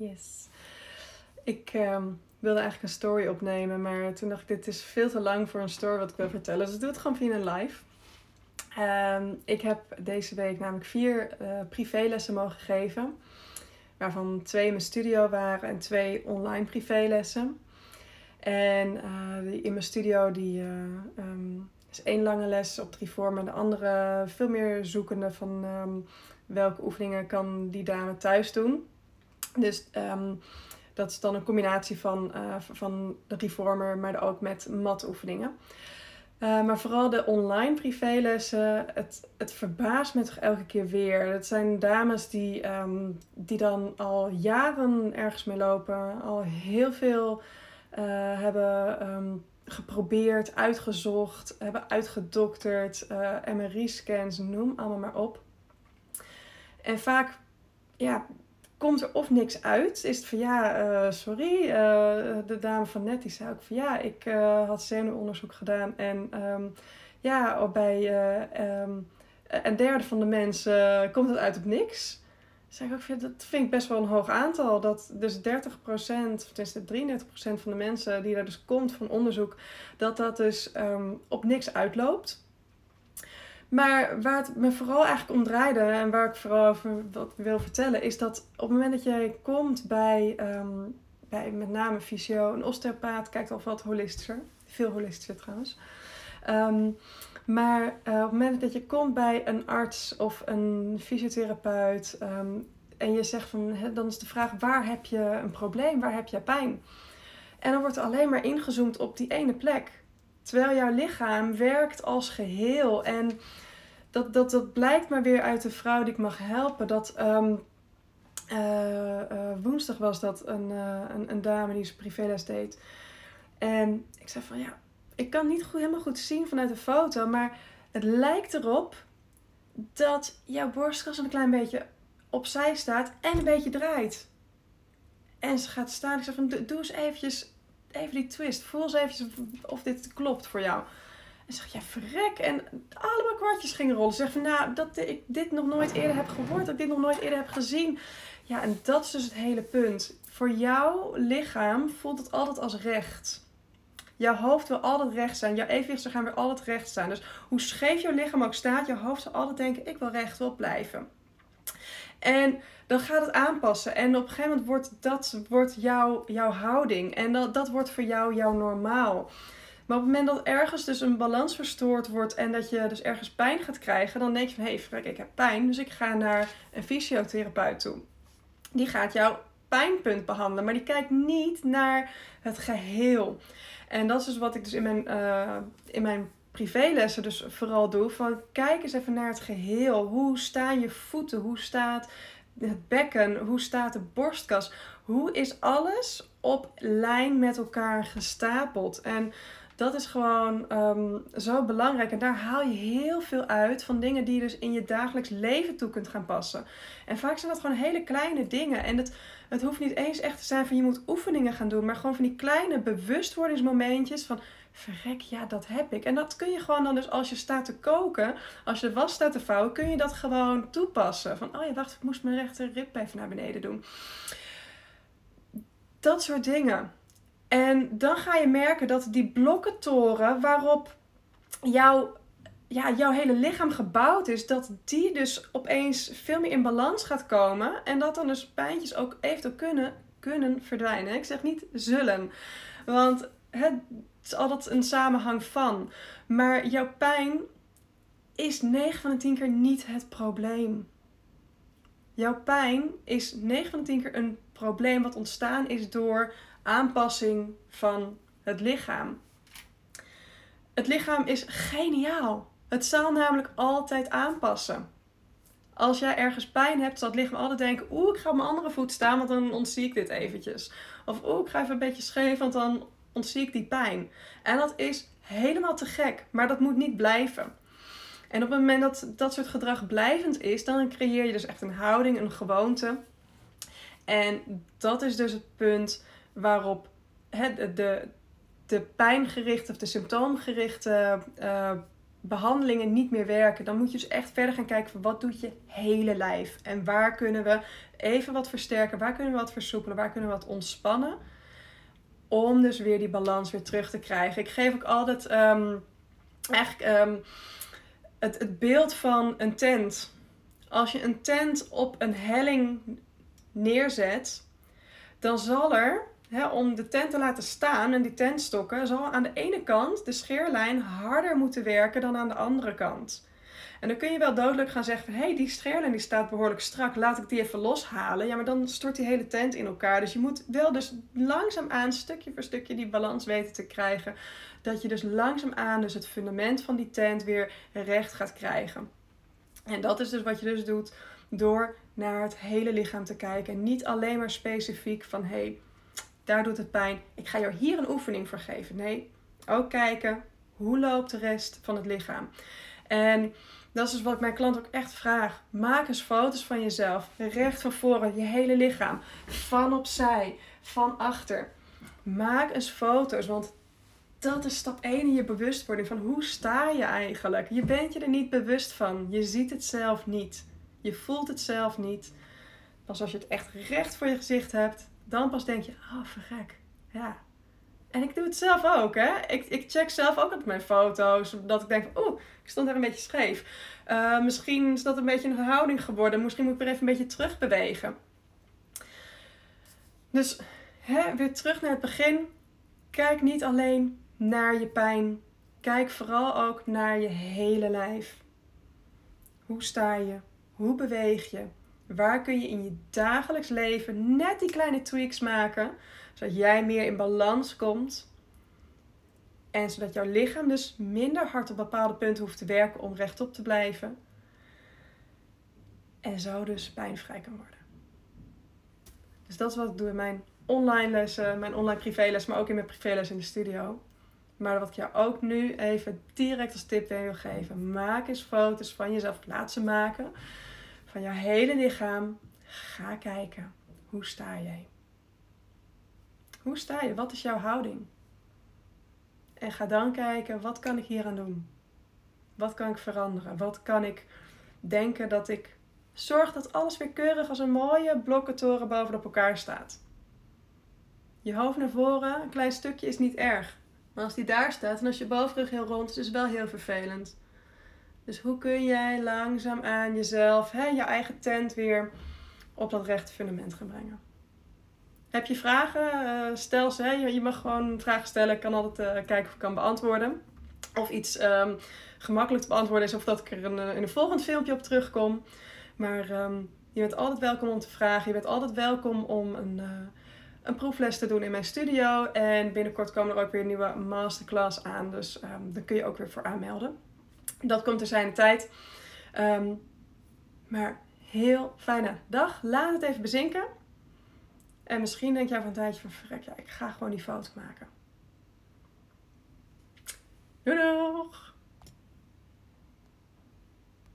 Yes. Ik ehm, wilde eigenlijk een story opnemen, maar toen dacht ik, dit is veel te lang voor een story wat ik wil vertellen. Dus ik doe het gewoon via een live. Ehm, ik heb deze week namelijk vier uh, privélessen mogen geven. Waarvan twee in mijn studio waren en twee online privélessen. En die in mijn studio die, uh, um, is één lange les op drie vormen. De andere veel meer zoekende van welke oefeningen kan die dame thuis doen. Dus um, dat is dan een combinatie van, uh, van de reformer, maar ook met matoefeningen. Uh, maar vooral de online privélessen, het, het verbaast me toch elke keer weer. Het zijn dames die, um, die dan al jaren ergens mee lopen, al heel veel uh, hebben um, geprobeerd, uitgezocht, hebben uitgedokterd, MRI-scans, noem allemaal maar op. En vaak ja, komt er of niks uit. Is het van ja, uh, sorry. Uh, de dame van net die zei ook van ja, ik uh, had zenuwonderzoek gedaan. En um, ja, bij um, een derde van de mensen komt het uit op niks. Zeg ik ook, dat vind ik best wel een hoog aantal. Dat dus 30%, of tenminste 33% van de mensen die daar dus komt van onderzoek, dat dat dus um, op niks uitloopt. Maar waar het me vooral eigenlijk om draaide en waar ik vooral over wat wil vertellen, is dat op het moment dat jij komt bij, um, bij met name fysio, een osteopaat kijkt al wat holistischer. Veel holistischer trouwens. Um, maar uh, op het moment dat je komt bij een arts of een fysiotherapeut um, en je zegt van, dan is de vraag waar heb je een probleem, waar heb je pijn? En dan wordt er alleen maar ingezoomd op die ene plek. Terwijl jouw lichaam werkt als geheel. En dat, dat, dat blijkt maar weer uit de vrouw die ik mag helpen. Dat um, uh, uh, woensdag was dat een, uh, een, een, dame die zijn privéles deed. En ik zei van ja, ik kan niet goed, helemaal goed zien vanuit de foto. Maar het lijkt erop dat jouw borstkas een klein beetje opzij staat en een beetje draait. En ze gaat staan. Ik zei van doe eens eventjes even die twist. Voel eens eventjes of dit klopt voor jou. En zeg ja, verrek. En allemaal kwartjes gingen rollen. Zeg van, nou, dat ik dit nog nooit eerder heb gehoord. Dat ik dit nog nooit eerder heb gezien. Ja, en dat is dus het hele punt. Voor jouw lichaam voelt het altijd als recht. Jouw hoofd wil altijd recht zijn. Jouw evenwichtsorgaan wil altijd recht staan. Dus hoe scheef jouw lichaam ook staat, jouw hoofd zal altijd denken, ik wil recht blijven. En dan gaat het aanpassen. En op een gegeven moment wordt dat wordt jouw, jouw houding. En dat, dat wordt voor jou jouw normaal. Maar op het moment dat ergens dus een balans verstoord wordt en dat je dus ergens pijn gaat krijgen, dan denk je van hé, hey, ik heb pijn, dus ik ga naar een fysiotherapeut toe. Die gaat jouw pijnpunt behandelen, maar die kijkt niet naar het geheel. En dat is dus wat ik dus in mijn, uh, in mijn privélessen dus vooral doe. Van kijk eens even naar het geheel. Hoe staan je voeten? Hoe staat het bekken? Hoe staat de borstkas? Hoe is alles op lijn met elkaar gestapeld? En dat is gewoon um, zo belangrijk. En daar haal je heel veel uit van dingen die je dus in je dagelijks leven toe kunt gaan passen. En vaak zijn dat gewoon hele kleine dingen. En het, het hoeft niet eens echt te zijn van je moet oefeningen gaan doen. Maar gewoon van die kleine bewustwordingsmomentjes van verrek, ja, dat heb ik. En dat kun je gewoon dan dus als je staat te koken, als je was staat te vouwen, kun je dat gewoon toepassen. Van, oh ja, wacht, ik moest mijn rechter rib even naar beneden doen. Dat soort dingen. En dan ga je merken dat die blokkentoren waarop jouw, ja, jouw hele lichaam gebouwd is, dat die dus opeens veel meer in balans gaat komen. En dat dan dus pijntjes ook eventueel kunnen, kunnen verdwijnen. Ik zeg niet zullen. Want het is altijd een samenhang van. Maar jouw pijn is 9 van de 10 keer niet het probleem. Jouw pijn is 9 van de 10 keer een probleem wat ontstaan is door aanpassing van het lichaam. Het lichaam is geniaal. Het zal namelijk altijd aanpassen. Als jij ergens pijn hebt, zal het lichaam altijd denken: Oeh, ik ga op mijn andere voet staan, want dan ontzie ik dit eventjes. Of oeh, ik ga even een beetje scheef, want dan ontzie ik die pijn. En dat is helemaal te gek, maar dat moet niet blijven. En op het moment dat dat soort gedrag blijvend is, dan creëer je dus echt een houding, een gewoonte. En dat is dus het punt waarop de, de, de pijngerichte of de symptoomgerichte uh, behandelingen niet meer werken, dan moet je dus echt verder gaan kijken van wat doet je hele lijf en waar kunnen we even wat versterken, waar kunnen we wat versoepelen, waar kunnen we wat ontspannen, om dus weer die balans weer terug te krijgen. Ik geef ook altijd um, eigenlijk um, het, het beeld van een tent. Als je een tent op een helling neerzet, dan zal er om de tent te laten staan en die tentstokken, zal aan de ene kant de scheerlijn harder moeten werken dan aan de andere kant. En dan kun je wel dodelijk gaan zeggen van, hé, hey, die scheerlijn die staat behoorlijk strak, laat ik die even loshalen. Ja, maar dan stort die hele tent in elkaar. Dus je moet wel dus langzaamaan, stukje voor stukje, die balans weten te krijgen. Dat je dus langzaamaan dus het fundament van die tent weer recht gaat krijgen. En dat is dus wat je dus doet door naar het hele lichaam te kijken. En niet alleen maar specifiek van, hé, hey, daar doet het pijn. Ik ga jou hier een oefening voor geven. Nee, ook kijken hoe loopt de rest van het lichaam. En dat is dus wat ik mijn klant ook echt vraag. Maak eens foto's van jezelf. Recht van voren, je hele lichaam. Van opzij, van achter. Maak eens foto's, want dat is stap 1 in je bewustwording van hoe sta je eigenlijk. Je bent je er niet bewust van. Je ziet het zelf niet. Je voelt het zelf niet. Pas als je het echt recht voor je gezicht hebt, dan pas denk je, oh verrek, ja. En ik doe het zelf ook, hè. Ik, ik check zelf ook op mijn foto's, dat ik denk oeh, ik stond daar een beetje scheef. Uh, misschien is dat een beetje een houding geworden. Misschien moet ik weer even een beetje terugbewegen. Dus hè, weer terug naar het begin. Kijk niet alleen naar je pijn. Kijk vooral ook naar je hele lijf. Hoe sta je? Hoe beweeg je? Waar kun je in je dagelijks leven net die kleine tweaks maken, zodat jij meer in balans komt en zodat jouw lichaam dus minder hard op bepaalde punten hoeft te werken om rechtop te blijven. En zo dus pijnvrij kan worden. Dus dat is wat ik doe in mijn online lessen, mijn online privéles, maar ook in mijn privéles in de studio. Maar wat ik jou ook nu even direct als tip wil geven. Maak eens foto's van jezelf. Laat ze maken van jouw hele lichaam. Ga kijken. Hoe sta jij? Hoe sta je? Wat is jouw houding? En ga dan kijken, wat kan ik hier aan doen? Wat kan ik veranderen? Wat kan ik denken dat ik zorg dat alles weer keurig als een mooie blokkentoren bovenop elkaar staat? Je hoofd naar voren, een klein stukje is niet erg. Maar als die daar staat en als je bovenrug heel rond is, is het wel heel vervelend. Dus hoe kun jij langzaam aan jezelf, hè, je eigen tent weer op dat rechte fundament gaan brengen? Heb je vragen? Uh, stel ze. Hè? Je mag gewoon vragen stellen. Ik kan altijd uh, kijken of ik kan beantwoorden. Of iets um, gemakkelijk te beantwoorden is. Of dat ik er een, eh, in een volgend filmpje op terugkom. Maar um, je bent altijd welkom om te vragen. Je bent altijd welkom om een, een proefles te doen in mijn studio. En binnenkort komen er ook weer nieuwe masterclass aan. Dus um, daar kun je ook weer voor aanmelden. Dat komt er zijn tijd. Maar heel fijne dag. Laat het even bezinken. En misschien denk jij van een tijdje van verrek, ja, ik ga gewoon die foto maken. Doei doei!